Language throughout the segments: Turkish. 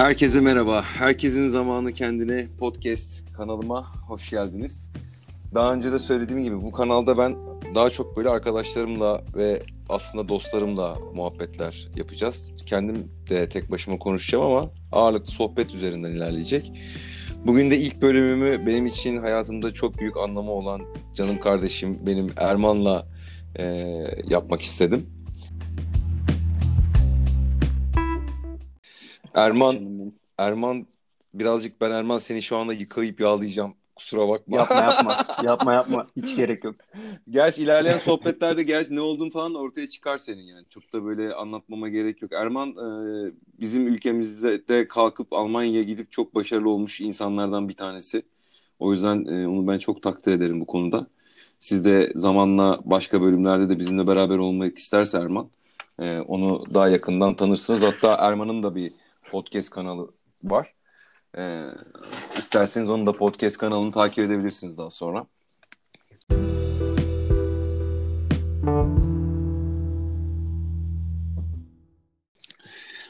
Herkese merhaba. Herkesin zamanı kendine podcast kanalıma hoş geldiniz. Daha önce de söylediğim gibi bu kanalda ben daha çok böyle arkadaşlarımla ve aslında dostlarımla muhabbetler yapacağız. Kendim de tek başıma konuşacağım ama ağırlıklı sohbet üzerinden ilerleyecek. Bugün de ilk bölümümü benim için hayatımda çok büyük anlamı olan canım kardeşim benim Erman'la e, yapmak istedim. Erman Erman birazcık ben Erman seni şu anda yıkayıp yağlayacağım. Kusura bakma. Yapma yapma. yapma yapma. Hiç gerek yok. Gerçi ilerleyen sohbetlerde gerçi ne olduğunu falan ortaya çıkar senin yani. Çok da böyle anlatmama gerek yok. Erman e, bizim ülkemizde de kalkıp Almanya'ya gidip çok başarılı olmuş insanlardan bir tanesi. O yüzden e, onu ben çok takdir ederim bu konuda. Siz de zamanla başka bölümlerde de bizimle beraber olmak isterse Erman e, onu daha yakından tanırsınız. Hatta Erman'ın da bir podcast kanalı var. Ee, isterseniz onun da podcast kanalını takip edebilirsiniz daha sonra.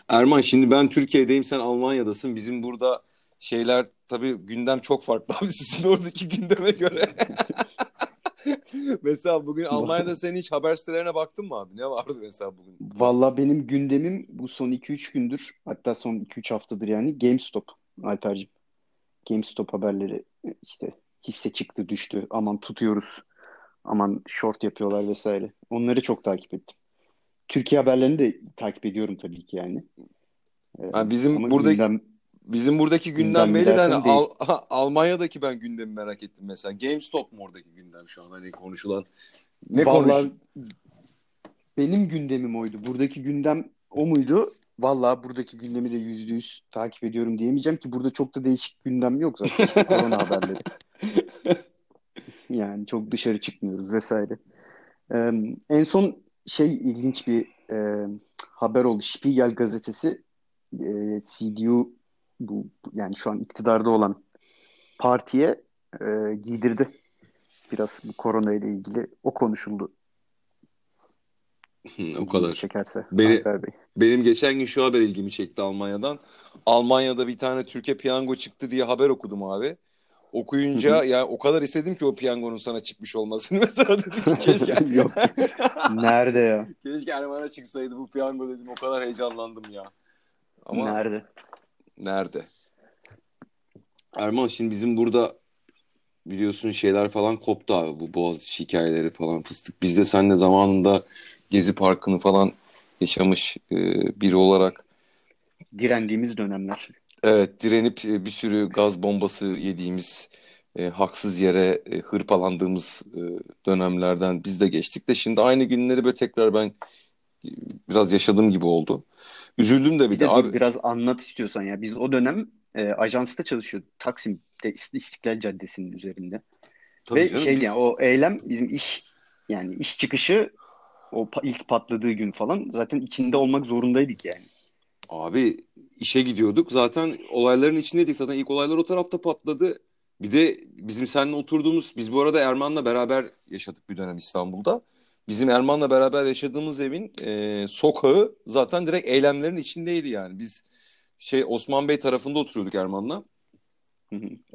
Erman şimdi ben Türkiye'deyim sen Almanya'dasın. Bizim burada şeyler tabii gündem çok farklı abi sizin oradaki gündeme göre. mesela bugün Almanya'da sen hiç haber sitelerine baktın mı abi? Ne vardı mesela bugün? Valla benim gündemim bu son 2-3 gündür hatta son 2-3 haftadır yani GameStop Alper'cim. GameStop haberleri işte hisse çıktı düştü aman tutuyoruz aman short yapıyorlar vesaire. Onları çok takip ettim. Türkiye haberlerini de takip ediyorum tabii ki yani. yani bizim burada gündem, bizim buradaki gündem, gündem belli de hani Al, Almanya'daki ben gündemi merak ettim mesela. GameStop mu oradaki gündem şu an hani konuşulan? Ne konuş? Benim gündemim oydu. Buradaki gündem o muydu? Vallahi buradaki gündemi de yüzde yüz takip ediyorum diyemeyeceğim ki burada çok da değişik gündem yok zaten. Korona haberleri. Yani çok dışarı çıkmıyoruz vesaire. Ee, en son şey ilginç bir e, haber oldu. Spiegel gazetesi e, CDU bu yani şu an iktidarda olan partiye e, giydirdi. Biraz bu korona ile ilgili o konuşuldu. o kadar. Çekerse. Beni, benim geçen gün şu haber ilgimi çekti Almanya'dan. Almanya'da bir tane Türkiye piyango çıktı diye haber okudum abi. Okuyunca ya yani o kadar istedim ki o piyangonun sana çıkmış olmasını. Mesela dedim ki keşke. Yok. Nerede ya? Keşke Erman'a çıksaydı bu piyango dedim. O kadar heyecanlandım ya. Ama Nerede? Nerede? Erman şimdi bizim burada biliyorsun şeyler falan koptu abi. Bu boğaz hikayeleri falan fıstık. Biz de seninle zamanında Gezi Parkı'nı falan yaşamış e, biri olarak. Direndiğimiz dönemler. Evet direnip e, bir sürü gaz bombası yediğimiz, e, haksız yere e, hırpalandığımız e, dönemlerden biz de geçtik de şimdi aynı günleri böyle tekrar ben e, biraz yaşadığım gibi oldu. Üzüldüm de bir, bir de, de abi. Biraz anlat istiyorsan ya. Biz o dönem e, ajansta çalışıyorduk. Taksim'de İstiklal Caddesi'nin üzerinde. Tabii Ve canım, şey biz... yani o eylem bizim iş yani iş çıkışı o ilk patladığı gün falan zaten içinde olmak zorundaydık yani. Abi işe gidiyorduk. Zaten olayların içindeydik. Zaten ilk olaylar o tarafta patladı. Bir de bizim seninle oturduğumuz, biz bu arada Erman'la beraber yaşadık bir dönem İstanbul'da. Bizim Erman'la beraber yaşadığımız evin e, sokağı zaten direkt eylemlerin içindeydi yani. Biz şey Osman Bey tarafında oturuyorduk Erman'la.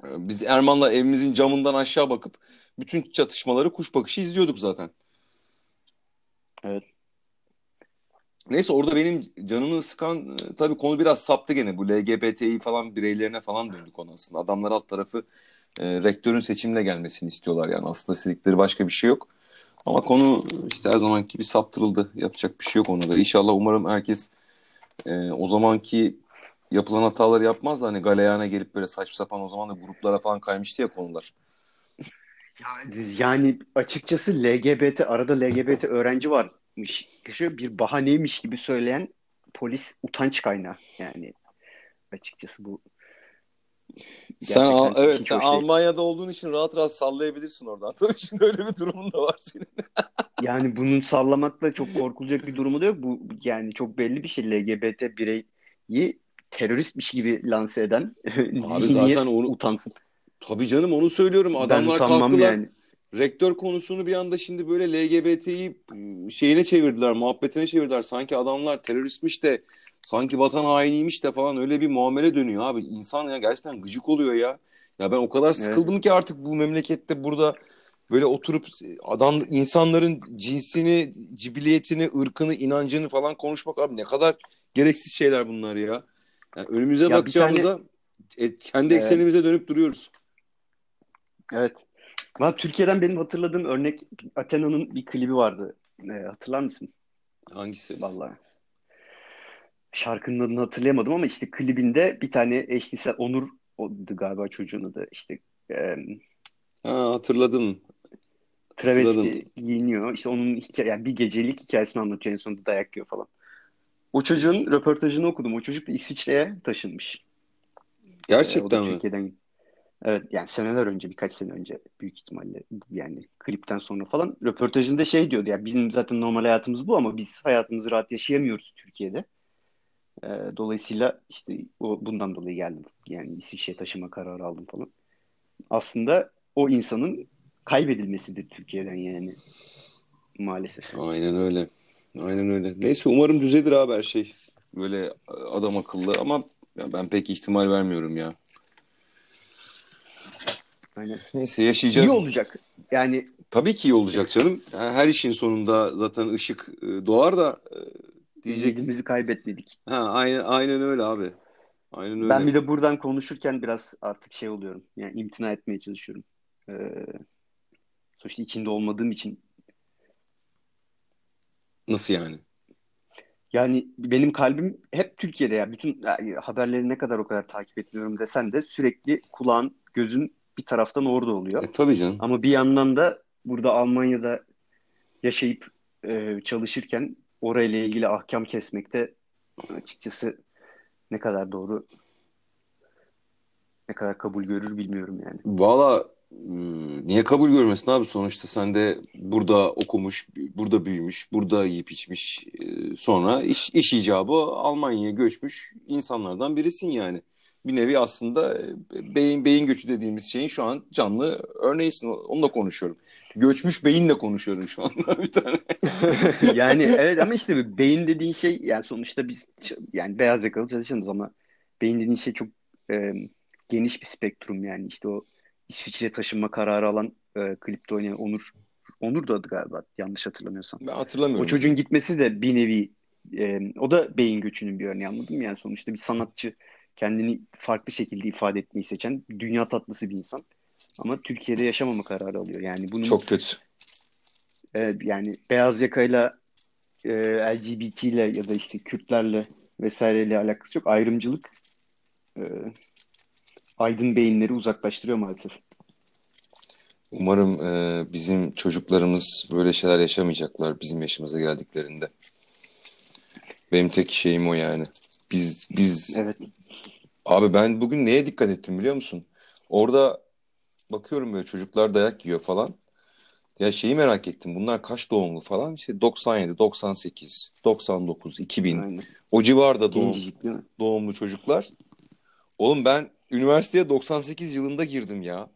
Biz Erman'la evimizin camından aşağı bakıp bütün çatışmaları kuş bakışı izliyorduk zaten. Evet. Neyse orada benim canımı sıkan e, tabii konu biraz saptı gene. Bu LGBTİ falan bireylerine falan döndü konu aslında. Adamlar alt tarafı e, rektörün seçimle gelmesini istiyorlar yani. Aslında istedikleri başka bir şey yok. Ama konu işte her zamanki bir saptırıldı. Yapacak bir şey yok ona da. İnşallah umarım herkes e, o zamanki yapılan hataları yapmaz da hani galeyana gelip böyle saçma sapan o zaman da gruplara falan kaymıştı ya konular. Yani, yani açıkçası LGBT arada LGBT öğrenci varmış. Bir bahaneymiş gibi söyleyen polis utanç kaynağı. Yani açıkçası bu sen al, evet sen Almanya'da olduğun için rahat rahat sallayabilirsin oradan. Tabii şimdi öyle bir durumun da var senin. yani bunun sallamakla çok korkulacak bir durumu da yok. Bu yani çok belli bir şey. LGBT bireyi teröristmiş gibi lanse eden Abi zaten onu utansın. Tabii canım onu söylüyorum. Adamlar kalktılar. Yani. Rektör konusunu bir anda şimdi böyle LGBT'yi ıı, şeyine çevirdiler, muhabbetine çevirdiler. Sanki adamlar teröristmiş de sanki vatan hainiymiş de falan öyle bir muamele dönüyor abi. İnsan ya gerçekten gıcık oluyor ya. Ya ben o kadar sıkıldım evet. ki artık bu memlekette burada böyle oturup adam insanların cinsini, cibiliyetini, ırkını, inancını falan konuşmak abi ne kadar gereksiz şeyler bunlar ya. Yani önümüze ya bakacağımıza tane... E, kendi evet. eksenimize dönüp duruyoruz. Evet. Valla Türkiye'den benim hatırladığım örnek Athena'nın bir klibi vardı. E, hatırlar mısın? Hangisi? Vallahi. Şarkının adını hatırlayamadım ama işte klibinde bir tane eşcinsel Onur galiba çocuğun adı işte e, ha, hatırladım. Travesti hatırladım. giyiniyor. İşte onun hikaye, yani bir gecelik hikayesini anlatıyor en sonunda dayak yiyor falan. O çocuğun röportajını okudum. O çocuk da İsviçre'ye taşınmış. Gerçekten ee, mi? Türkiye'den Evet yani seneler önce birkaç sene önce büyük ihtimalle yani klipten sonra falan röportajında şey diyordu ya bizim zaten normal hayatımız bu ama biz hayatımızı rahat yaşayamıyoruz Türkiye'de. Ee, dolayısıyla işte o bundan dolayı geldim. Yani İsviçre'ye taşıma kararı aldım falan. Aslında o insanın kaybedilmesidir Türkiye'den yani maalesef. Aynen öyle. Aynen öyle. Neyse umarım düzelir abi her şey. Böyle adam akıllı ama ben pek ihtimal vermiyorum ya. Aynen. Neyse yaşayacağız. İyi olacak. Yani tabii ki iyi olacak canım. Her işin sonunda zaten ışık e, doğar da e, diyecek. Ümidimizi kaybetmedik. Ha aynen aynen öyle abi. Aynen öyle. Ben bir de buradan konuşurken biraz artık şey oluyorum. Yani imtina etmeye çalışıyorum. Ee, sonuçta içinde olmadığım için. Nasıl yani? Yani benim kalbim hep Türkiye'de ya. Bütün haberleri ne kadar o kadar takip etmiyorum desen de sürekli kulağın, gözün bir taraftan orada oluyor. E, tabii canım. Ama bir yandan da burada Almanya'da yaşayıp e, çalışırken orayla ilgili ahkam kesmekte açıkçası ne kadar doğru ne kadar kabul görür bilmiyorum yani. Valla hmm, niye kabul görmesin abi sonuçta sen de burada okumuş, burada büyümüş, burada yiyip içmiş e, sonra iş, iş icabı Almanya'ya göçmüş insanlardan birisin yani bir nevi aslında e, beyin beyin göçü dediğimiz şeyin şu an canlı örneğisin. Onunla konuşuyorum. Göçmüş beyinle konuşuyorum şu anda bir tane. yani evet ama işte beyin dediğin şey yani sonuçta biz yani beyaz yakalı çalışanız ama beyin dediğin şey çok e, geniş bir spektrum yani işte o İsviçre taşınma kararı alan e, klipte oynayan Onur Onur da adı galiba yanlış hatırlamıyorsam. Ben hatırlamıyorum. O çocuğun gitmesi de bir nevi e, o da beyin göçünün bir örneği anladın mı? Yani sonuçta bir sanatçı kendini farklı şekilde ifade etmeyi seçen dünya tatlısı bir insan. Ama Türkiye'de yaşamama kararı alıyor. Yani bunun çok kötü. Evet yani beyaz yakayla e, LGBT ile ya da işte Kürtlerle vesaireyle alakası yok. Ayrımcılık e, aydın beyinleri uzaklaştırıyor maalesef. Umarım e, bizim çocuklarımız böyle şeyler yaşamayacaklar bizim yaşımıza geldiklerinde. Benim tek şeyim o yani. Biz biz evet. Abi ben bugün neye dikkat ettim biliyor musun? Orada bakıyorum böyle çocuklar dayak yiyor falan. Ya şeyi merak ettim. Bunlar kaç doğumlu falan? İşte 97, 98, 99, 2000. Aynen. O civarda doğum, doğumlu çocuklar. Oğlum ben üniversiteye 98 yılında girdim ya.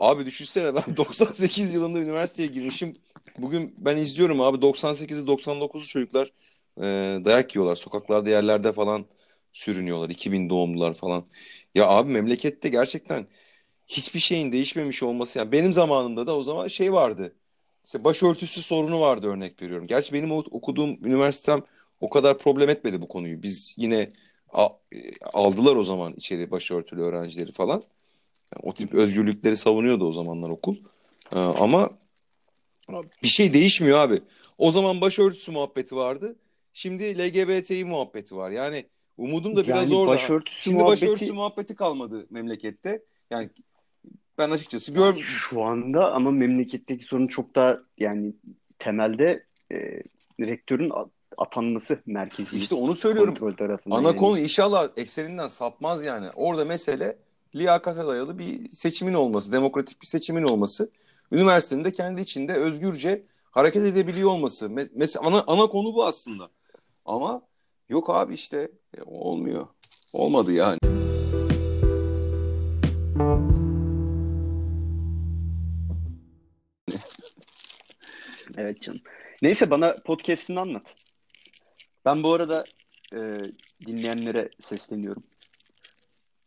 Abi düşünsene ben 98 yılında üniversiteye girmişim. Bugün ben izliyorum abi 98'i 99'u çocuklar e, dayak yiyorlar. Sokaklarda yerlerde falan sürünüyorlar. 2000 doğumlular falan. Ya abi memlekette gerçekten hiçbir şeyin değişmemiş olması. Yani benim zamanımda da o zaman şey vardı. İşte başörtüsü sorunu vardı örnek veriyorum. Gerçi benim okuduğum üniversitem o kadar problem etmedi bu konuyu. Biz yine aldılar o zaman içeri başörtülü öğrencileri falan. Yani o tip özgürlükleri savunuyordu o zamanlar okul. Ee, ama bir şey değişmiyor abi. O zaman başörtüsü muhabbeti vardı. Şimdi LGBTİ muhabbeti var. Yani Umudum da biraz yani orada. Başörtüsü Şimdi muhabbeti... başörtüsü muhabbeti kalmadı memlekette. Yani ben açıkçası gör... Şu anda ama memleketteki sorun çok daha yani temelde e, rektörün atanması merkezi. İşte onu söylüyorum. Ana yani. konu inşallah ekseninden sapmaz yani. Orada mesele liyakata dayalı bir seçimin olması, demokratik bir seçimin olması. Üniversitenin de kendi içinde özgürce hareket edebiliyor olması. Mesela ana, ana konu bu aslında. Ama yok abi işte e, olmuyor. Olmadı yani. Evet canım. Neyse bana podcast'ini anlat. Ben bu arada e, dinleyenlere sesleniyorum.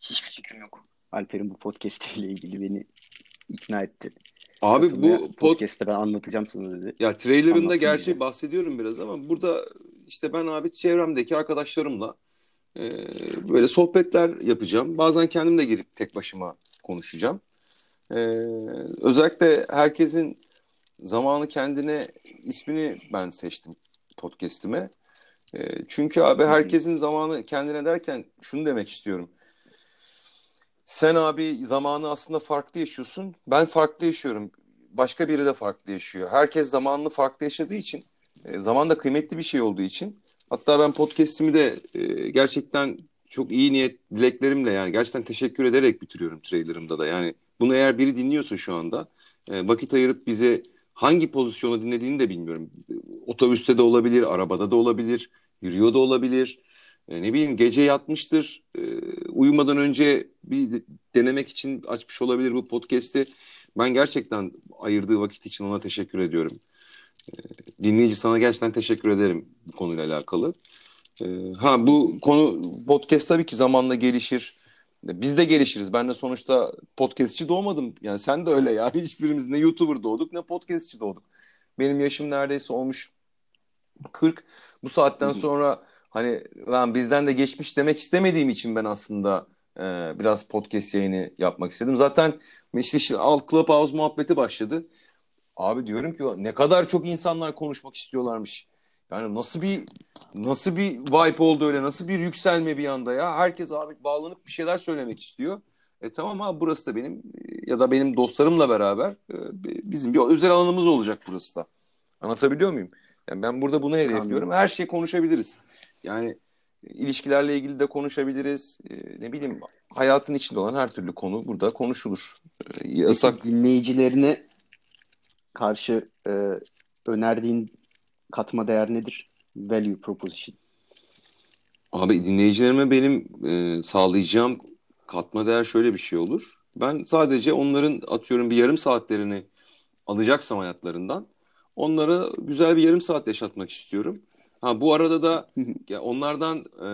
Hiçbir fikrim yok. Alper'in bu podcast ile ilgili beni ikna etti. Abi Katılmaya. bu pod podcast'te ben anlatacağım sana dedi. ya trailerında gerçi bahsediyorum biraz ama burada işte ben abi çevremdeki arkadaşlarımla e, böyle sohbetler yapacağım. Bazen kendim de girip tek başıma konuşacağım. E, özellikle herkesin zamanı kendine ismini ben seçtim podcast'ime. E, çünkü abi herkesin zamanı kendine derken şunu demek istiyorum. Sen abi zamanı aslında farklı yaşıyorsun. Ben farklı yaşıyorum. Başka biri de farklı yaşıyor. Herkes zamanını farklı yaşadığı için, e, zaman da kıymetli bir şey olduğu için. Hatta ben podcast'imi de e, gerçekten çok iyi niyet dileklerimle yani gerçekten teşekkür ederek bitiriyorum trailerımda da. Yani bunu eğer biri dinliyorsa şu anda e, vakit ayırıp bize hangi pozisyonu dinlediğini de bilmiyorum. Otobüste de olabilir, arabada da olabilir, yürüyor da olabilir. E, ne bileyim gece yatmıştır. E, uyumadan önce bir de- denemek için açmış olabilir bu podcast'i. Ben gerçekten ayırdığı vakit için ona teşekkür ediyorum. Dinleyici sana gerçekten teşekkür ederim bu konuyla alakalı. E, ha bu konu podcast tabii ki zamanla gelişir. Biz de gelişiriz. Ben de sonuçta podcastçi doğmadım. Yani sen de öyle yani. Hiçbirimiz ne YouTuber doğduk ne podcastçi doğduk. Benim yaşım neredeyse olmuş 40. Bu saatten sonra hani lan bizden de geçmiş demek istemediğim için ben aslında e, biraz podcast yayını yapmak istedim. Zaten işte, işte alt Clubhouse muhabbeti başladı. Abi diyorum ki ne kadar çok insanlar konuşmak istiyorlarmış. Yani nasıl bir nasıl bir vibe oldu öyle nasıl bir yükselme bir anda ya. Herkes abi bağlanıp bir şeyler söylemek istiyor. E tamam abi burası da benim ya da benim dostlarımla beraber e, bizim bir özel alanımız olacak burası da. Anlatabiliyor muyum? Yani ben burada bunu hedefliyorum. Her şeyi konuşabiliriz. Yani ilişkilerle ilgili de konuşabiliriz. E, ne bileyim hayatın içinde olan her türlü konu burada konuşulur. E, yasak Peki dinleyicilerine karşı e, önerdiğin katma değer nedir? Value proposition. Abi dinleyicilerime benim e, sağlayacağım katma değer şöyle bir şey olur. Ben sadece onların atıyorum bir yarım saatlerini alacaksam hayatlarından onlara güzel bir yarım saat yaşatmak istiyorum. Ha bu arada da ya onlardan e,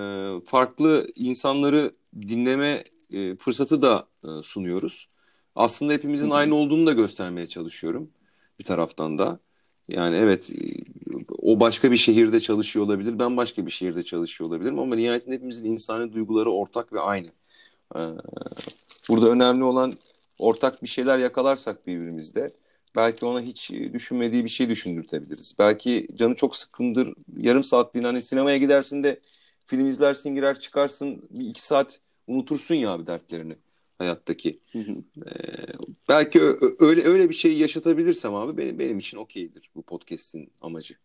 farklı insanları dinleme e, fırsatı da e, sunuyoruz. Aslında hepimizin aynı olduğunu da göstermeye çalışıyorum bir taraftan da. Yani evet o başka bir şehirde çalışıyor olabilir, ben başka bir şehirde çalışıyor olabilirim ama nihayetinde hepimizin insani duyguları ortak ve aynı. Ee, burada önemli olan ortak bir şeyler yakalarsak birbirimizde belki ona hiç düşünmediği bir şey düşündürtebiliriz. Belki canı çok sıkkındır, yarım saatliğine hani sinemaya gidersin de film izlersin, girer çıkarsın, bir iki saat unutursun ya abi dertlerini hayattaki. Hı hı. Ee, belki öyle öyle bir şey yaşatabilirsem abi benim benim için okeydir bu podcast'in amacı.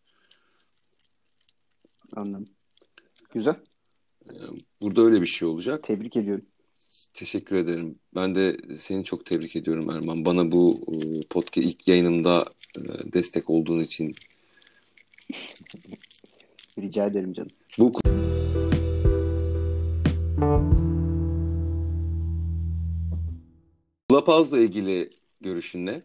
Anladım. Güzel. Ee, burada öyle bir şey olacak. Tebrik ediyorum. Teşekkür ederim. Ben de seni çok tebrik ediyorum Erman. Bana bu e, podcast ilk yayınımda e, destek olduğun için. Rica ederim canım. Bu Clubhouse'la ilgili görüşün ne?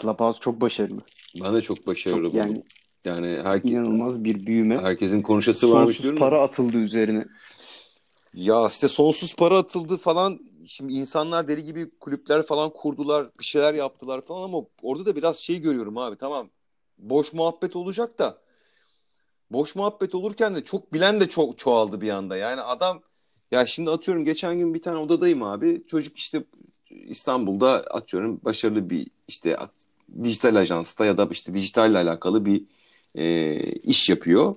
Clubhouse çok başarılı. Ben de çok başarılı Çok yani Yani herke- inanılmaz bir büyüme. herkesin konuşası varmış Sonsuz diyorum. para atıldı üzerine. Ya işte sonsuz para atıldı falan. Şimdi insanlar deli gibi kulüpler falan kurdular, bir şeyler yaptılar falan ama orada da biraz şey görüyorum abi. Tamam. Boş muhabbet olacak da boş muhabbet olurken de çok bilen de çok çoğaldı bir anda. Yani adam ya şimdi atıyorum geçen gün bir tane odadayım abi. Çocuk işte İstanbul'da atıyorum başarılı bir işte at- dijital ajansta ya da işte dijitalle alakalı bir e, iş yapıyor.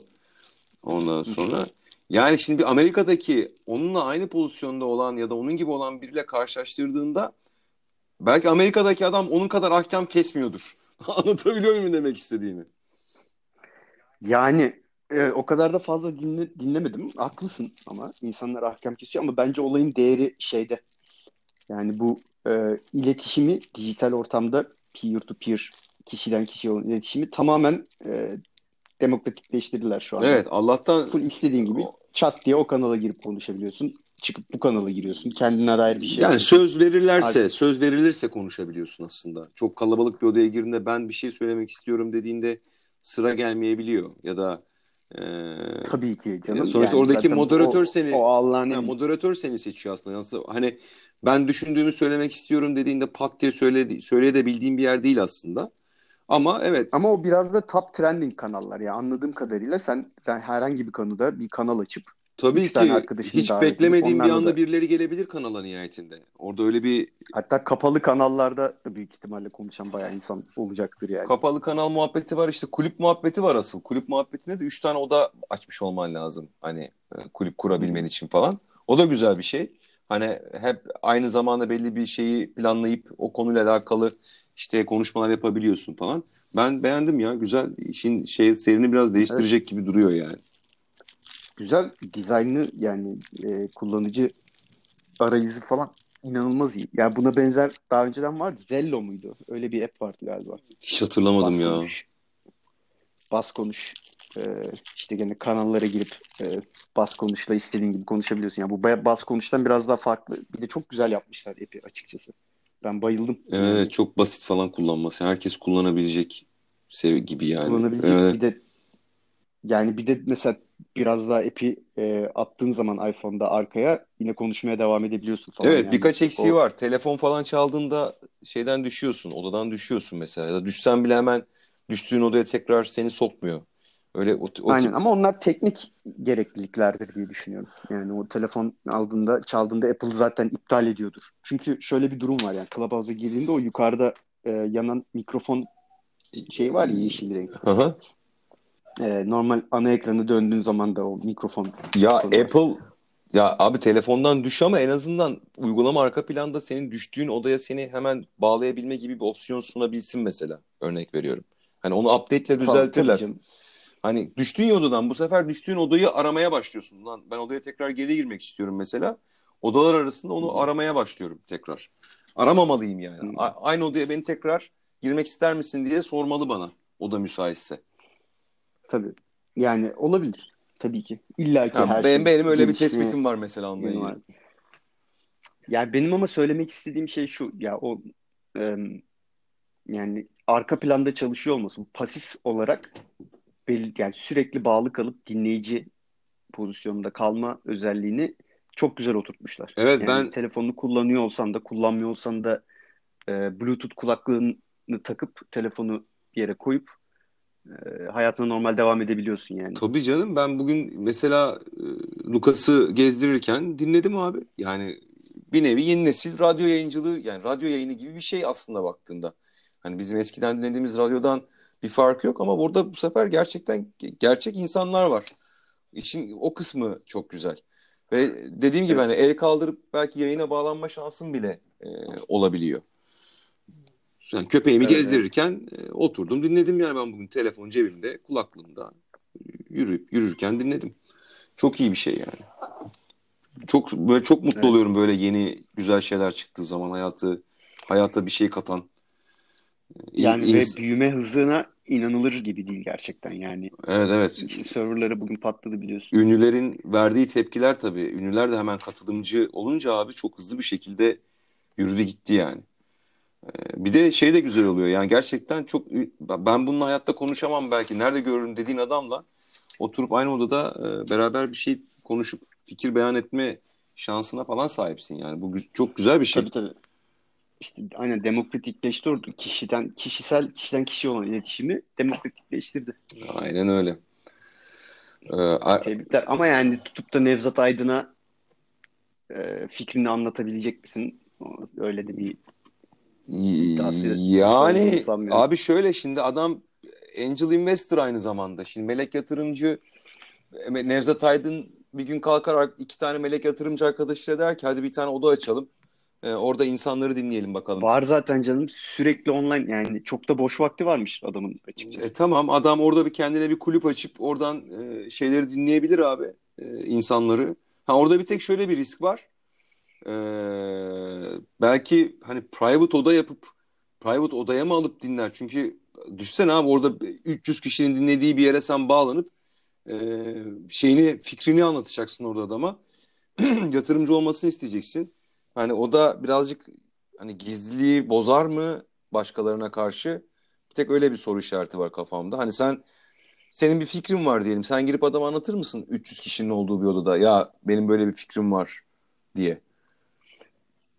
Ondan sonra yani şimdi bir Amerika'daki onunla aynı pozisyonda olan ya da onun gibi olan biriyle karşılaştırdığında belki Amerika'daki adam onun kadar ahkam kesmiyordur. Anlatabiliyor muyum demek istediğimi? Yani e, o kadar da fazla dinle, dinlemedim. Haklısın ama insanlar ahkam kesiyor ama bence olayın değeri şeyde. Yani bu e, iletişimi dijital ortamda peer to peer kişiden kişiye olan iletişimi tamamen e, demokratikleştirdiler şu an. Evet Allah'tan Full istediğin gibi çat diye o kanala girip konuşabiliyorsun. Çıkıp bu kanala giriyorsun. Kendine dair bir şey. yani söz verirlerse, söz verilirse konuşabiliyorsun aslında. Çok kalabalık bir odaya girdiğinde ben bir şey söylemek istiyorum dediğinde sıra gelmeyebiliyor ya da e, Tabii ki canım. sonuçta Yani oradaki moderatör o- seni o Allah'ın emri. moderatör seni seçiyor aslında. Nasıl hani ben düşündüğümü söylemek istiyorum dediğinde pat diye söyledi, söyleyebildiğim bir yer değil aslında. Ama evet Ama o biraz da top trending kanallar ya anladığım kadarıyla sen, sen herhangi bir konuda bir kanal açıp tabii üç tane ki arkadaşını hiç davet beklemediğim bir anda da- birileri gelebilir kanala nihayetinde. Orada öyle bir hatta kapalı kanallarda da büyük ihtimalle konuşan bayağı insan olacaktır yani. kapalı kanal muhabbeti var işte kulüp muhabbeti var asıl. Kulüp muhabbetinde de 3 tane oda açmış olman lazım. Hani e, kulüp kurabilmen için falan. O da güzel bir şey. Hani hep aynı zamanda belli bir şeyi planlayıp o konuyla alakalı işte konuşmalar yapabiliyorsun falan. Ben beğendim ya. Güzel. İşin şey seyrini biraz değiştirecek gibi duruyor yani. Güzel dizaynı yani e, kullanıcı arayüzü falan inanılmaz iyi. Yani buna benzer daha önceden vardı. Zello muydu? Öyle bir app vardı galiba. Hiç hatırlamadım Bas ya. konuş. Bas konuş. Ee, işte gene kanallara girip e, bas konuşla istediğin gibi konuşabiliyorsun. Yani bu ba- bas konuştan biraz daha farklı. Bir de çok güzel yapmışlar app'i açıkçası. Ben bayıldım. Evet çok basit falan kullanması. Herkes kullanabilecek gibi yani. Kullanabilecek Evet. bir de yani bir de mesela biraz daha app'i e, attığın zaman iPhone'da arkaya yine konuşmaya devam edebiliyorsun falan. Evet Yani birkaç eksiği o- var. Telefon falan çaldığında şeyden düşüyorsun, odadan düşüyorsun mesela. Ya da düşsen bile hemen düştüğün odaya tekrar seni sokmuyor. Öyle o, o Aynen tip ama onlar teknik gerekliliklerdir diye düşünüyorum. Yani o telefon aldığında, çaldığında Apple zaten iptal ediyordur. Çünkü şöyle bir durum var yani Clubhouse'a girdiğinde o yukarıda e, yanan mikrofon şey var ya yeşil renk. Aha. E, normal ana ekranı döndüğün zaman da o mikrofon Ya var. Apple ya abi telefondan düş ama en azından uygulama arka planda senin düştüğün odaya seni hemen bağlayabilme gibi bir opsiyon sunabilsin mesela. Örnek veriyorum. Hani onu update'le. Tabii düzeltirler. canım. Hani düştüğün odadan bu sefer düştüğün odayı aramaya başlıyorsun. Lan ben odaya tekrar geri girmek istiyorum mesela. Odalar arasında onu aramaya başlıyorum tekrar. Aramamalıyım yani. Hı. A- aynı odaya beni tekrar girmek ister misin diye sormalı bana. Oda müsaitse. Tabii. Yani olabilir. Tabii ki. İlla ki Ha, her benim, şey benim öyle bir tespitim var mesela onunla ilgili. var. Yani benim ama söylemek istediğim şey şu. Ya o em, yani arka planda çalışıyor olması, bu pasif olarak belli, yani sürekli bağlı kalıp dinleyici pozisyonunda kalma özelliğini çok güzel oturtmuşlar. Evet, Yani ben- telefonunu kullanıyor olsan da kullanmıyor olsan da e, Bluetooth kulaklığını takıp telefonu bir yere koyup e, hayatına normal devam edebiliyorsun yani. Tabii canım ben bugün mesela e, Lucas'ı gezdirirken dinledim abi. Yani bir nevi yeni nesil radyo yayıncılığı yani radyo yayını gibi bir şey aslında baktığında. Hani bizim eskiden dinlediğimiz radyodan bir farkı yok ama burada bu sefer gerçekten ge- gerçek insanlar var. İşin o kısmı çok güzel. Ve dediğim gibi hani el kaldırıp belki yayına bağlanma şansım bile e, olabiliyor. Yani köpeğimi Evet, gezdirirken e, oturdum dinledim yani ben bugün telefon cebimde kulaklığımda yürüyüp yürürken dinledim. Çok iyi bir şey yani. Çok böyle çok mutlu Evet. oluyorum böyle yeni güzel şeyler çıktığı zaman hayatı hayata bir şey katan. İ- Yani ins- ve büyüme hızına inanılır gibi değil gerçekten yani. Evet evet. Serverları bugün patladı biliyorsun. Ünlülerin verdiği tepkiler tabii. Ünlüler de hemen katılımcı olunca abi çok hızlı bir şekilde yürüdü gitti yani. Ee, Bir de şey de güzel oluyor. Yani gerçekten çok ben bununla hayatta konuşamam belki. Nerede görürüm dediğin adamla oturup aynı odada e, beraber bir şey konuşup fikir beyan etme şansına falan sahipsin yani. Bu çok güzel bir şey. Tabii tabii. İşte aynen demokratikleştirdi. Kişiden kişisel kişiden kişiye olan iletişimi demokratikleştirdi. Aynen öyle. Ee, Tebrikler. Ama yani tutup da Nevzat Aydın'a e, fikrini anlatabilecek misin? Öyle de bir Yani abi şöyle şimdi adam angel investor aynı zamanda. Şimdi melek yatırımcı e, Nevzat Aydın bir gün kalkar iki tane melek yatırımcı arkadaşıyla der ki hadi bir tane oda açalım. E, orada insanları dinleyelim bakalım. var zaten canım sürekli online yani çok da boş vakti varmış adamın açıkçası. E, tamam adam orada bir kendine bir kulüp açıp oradan e, şeyleri dinleyebilir abi e, insanları. Ha orada bir tek şöyle bir risk var. E, belki hani private oda yapıp private odaya mı alıp dinler? Çünkü düşsene abi orada 300 kişinin dinlediği bir yere sen bağlanıp e, şeyini fikrini anlatacaksın orada adama. Yatırımcı olmasını isteyeceksin. Hani o da birazcık hani gizliliği bozar mı başkalarına karşı? Bir tek öyle bir soru işareti var kafamda. Hani sen senin bir fikrin var diyelim. Sen girip adama anlatır mısın 300 kişinin olduğu bir odada? Ya benim böyle bir fikrim var diye.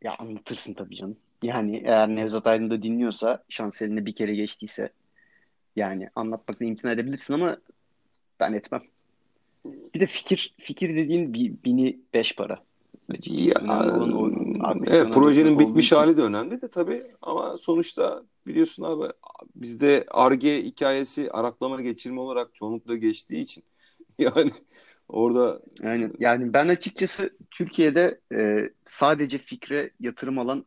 Ya anlatırsın tabii canım. Yani eğer Nevzat Aydın da dinliyorsa şans eline bir kere geçtiyse yani anlatmakla imtina edebilirsin ama ben etmem. Bir de fikir fikir dediğin bir, bini beş para. Ya, olan o evet, projenin bitmiş hali de önemli de tabii ama sonuçta biliyorsun abi bizde ARGE hikayesi araklama geçirme olarak çoğunlukla geçtiği için yani orada yani yani ben açıkçası Türkiye'de e, sadece fikre yatırım alan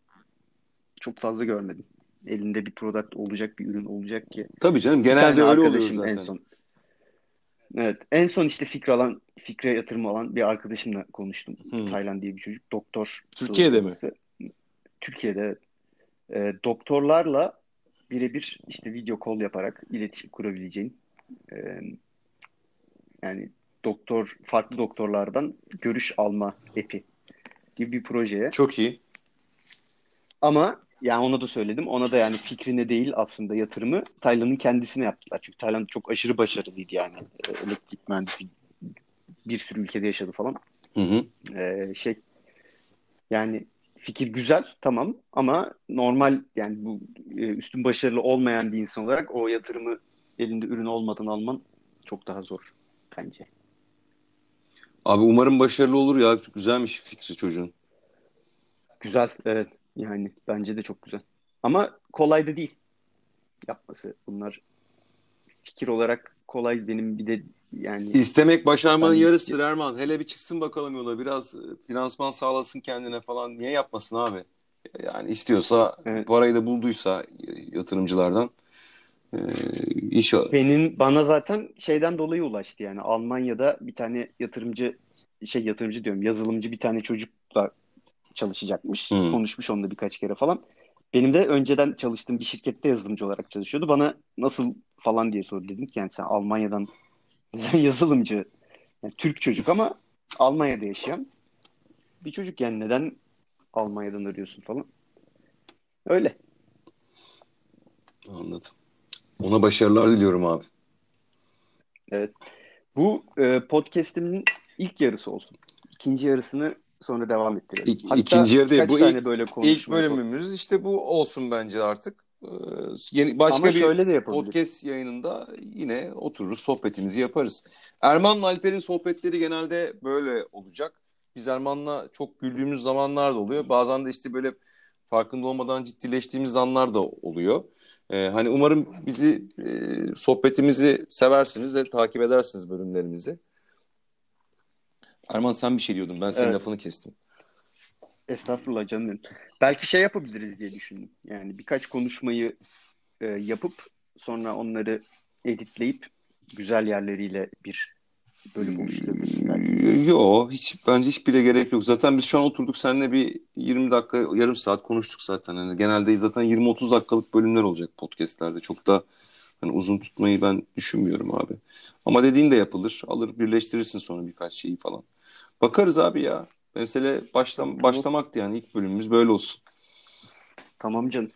çok fazla görmedim. Elinde bir product olacak, bir ürün olacak ki. Tabii canım genelde öyle oluyor zaten. En son. Evet, en son işte fikre alan, fikre yatırım alan bir arkadaşımla konuştum. Hmm. Tayland diye bir çocuk, doktor. Türkiye'de mi? Türkiye'de e, doktorlarla birebir işte video call yaparak iletişim kurabileceğin e, yani doktor farklı doktorlardan görüş alma epi gibi bir projeye. Çok iyi. Ama yani ona da söyledim. Ona da yani fikrine değil aslında yatırımı Tayland'ın kendisine yaptılar. Çünkü Tayland çok aşırı başarılıydı yani. E, elektrik mühendisi bir sürü ülkede yaşadı falan. Hı hı. Ee, şey yani fikir güzel tamam ama normal yani bu e, üstün başarılı olmayan bir insan olarak o yatırımı elinde ürün olmadan alman çok daha zor bence. Abi umarım başarılı olur ya. Güzelmiş fikri çocuğun. Güzel evet. Yani bence de çok güzel. Ama kolay da değil yapması. Bunlar fikir olarak kolay benim bir de yani istemek başarmanın yarısıdır Erman. Hele bir çıksın bakalım yola. Biraz e, finansman sağlasın kendine falan. Niye yapmasın abi? Yani istiyorsa evet. parayı da bulduysa yatırımcılardan ee, inşallah. Benim bana zaten şeyden dolayı ulaştı yani Almanya'da bir tane yatırımcı şey yatırımcı diyorum yazılımcı bir tane çocukla çalışacakmış. Hmm. Konuşmuş onunla birkaç kere falan. Benim de önceden çalıştığım bir şirkette yazılımcı olarak çalışıyordu. Bana nasıl falan diye sordu. Dedim ki yani sen Almanya'dan neden yazılımcı? Yani Türk çocuk ama Almanya'da yaşayan bir çocuk yani neden Almanya'dan arıyorsun falan. Öyle. Anladım. Ona başarılar diliyorum abi. Evet. Bu e, podcast'imin ilk yarısı olsun. İkinci yarısını sonra devam ettirelim. İk, Hatta ikinci yarı değil. Bu ilk, böyle ilk bölümümüz işte bu olsun bence artık. Ee, yeni, başka Ama bir de podcast yayınında yine otururuz sohbetimizi yaparız. Erman'la Alper'in sohbetleri genelde böyle olacak. Biz Erman'la çok güldüğümüz zamanlar da oluyor. Bazen de işte böyle farkında olmadan ciddileştiğimiz anlar da oluyor. Ee, hani umarım bizi e, sohbetimizi seversiniz de takip edersiniz bölümlerimizi. Erman sen bir şey diyordun. Ben senin evet. lafını kestim. Estağfurullah canım. Belki şey yapabiliriz diye düşündüm. Yani birkaç konuşmayı e, yapıp sonra onları editleyip güzel yerleriyle bir bölüm oluşturabiliriz. Yok hiç bence hiç bile gerek yok. Zaten biz şu an oturduk seninle bir 20 dakika yarım saat konuştuk zaten. Yani genelde zaten 20-30 dakikalık bölümler olacak podcastlerde. Çok da hani uzun tutmayı ben düşünmüyorum abi. Ama dediğin de yapılır. Alır birleştirirsin sonra birkaç şeyi falan. Bakarız abi ya. Mesele başlam başlamaktı yani ilk bölümümüz böyle olsun. Tamam canım.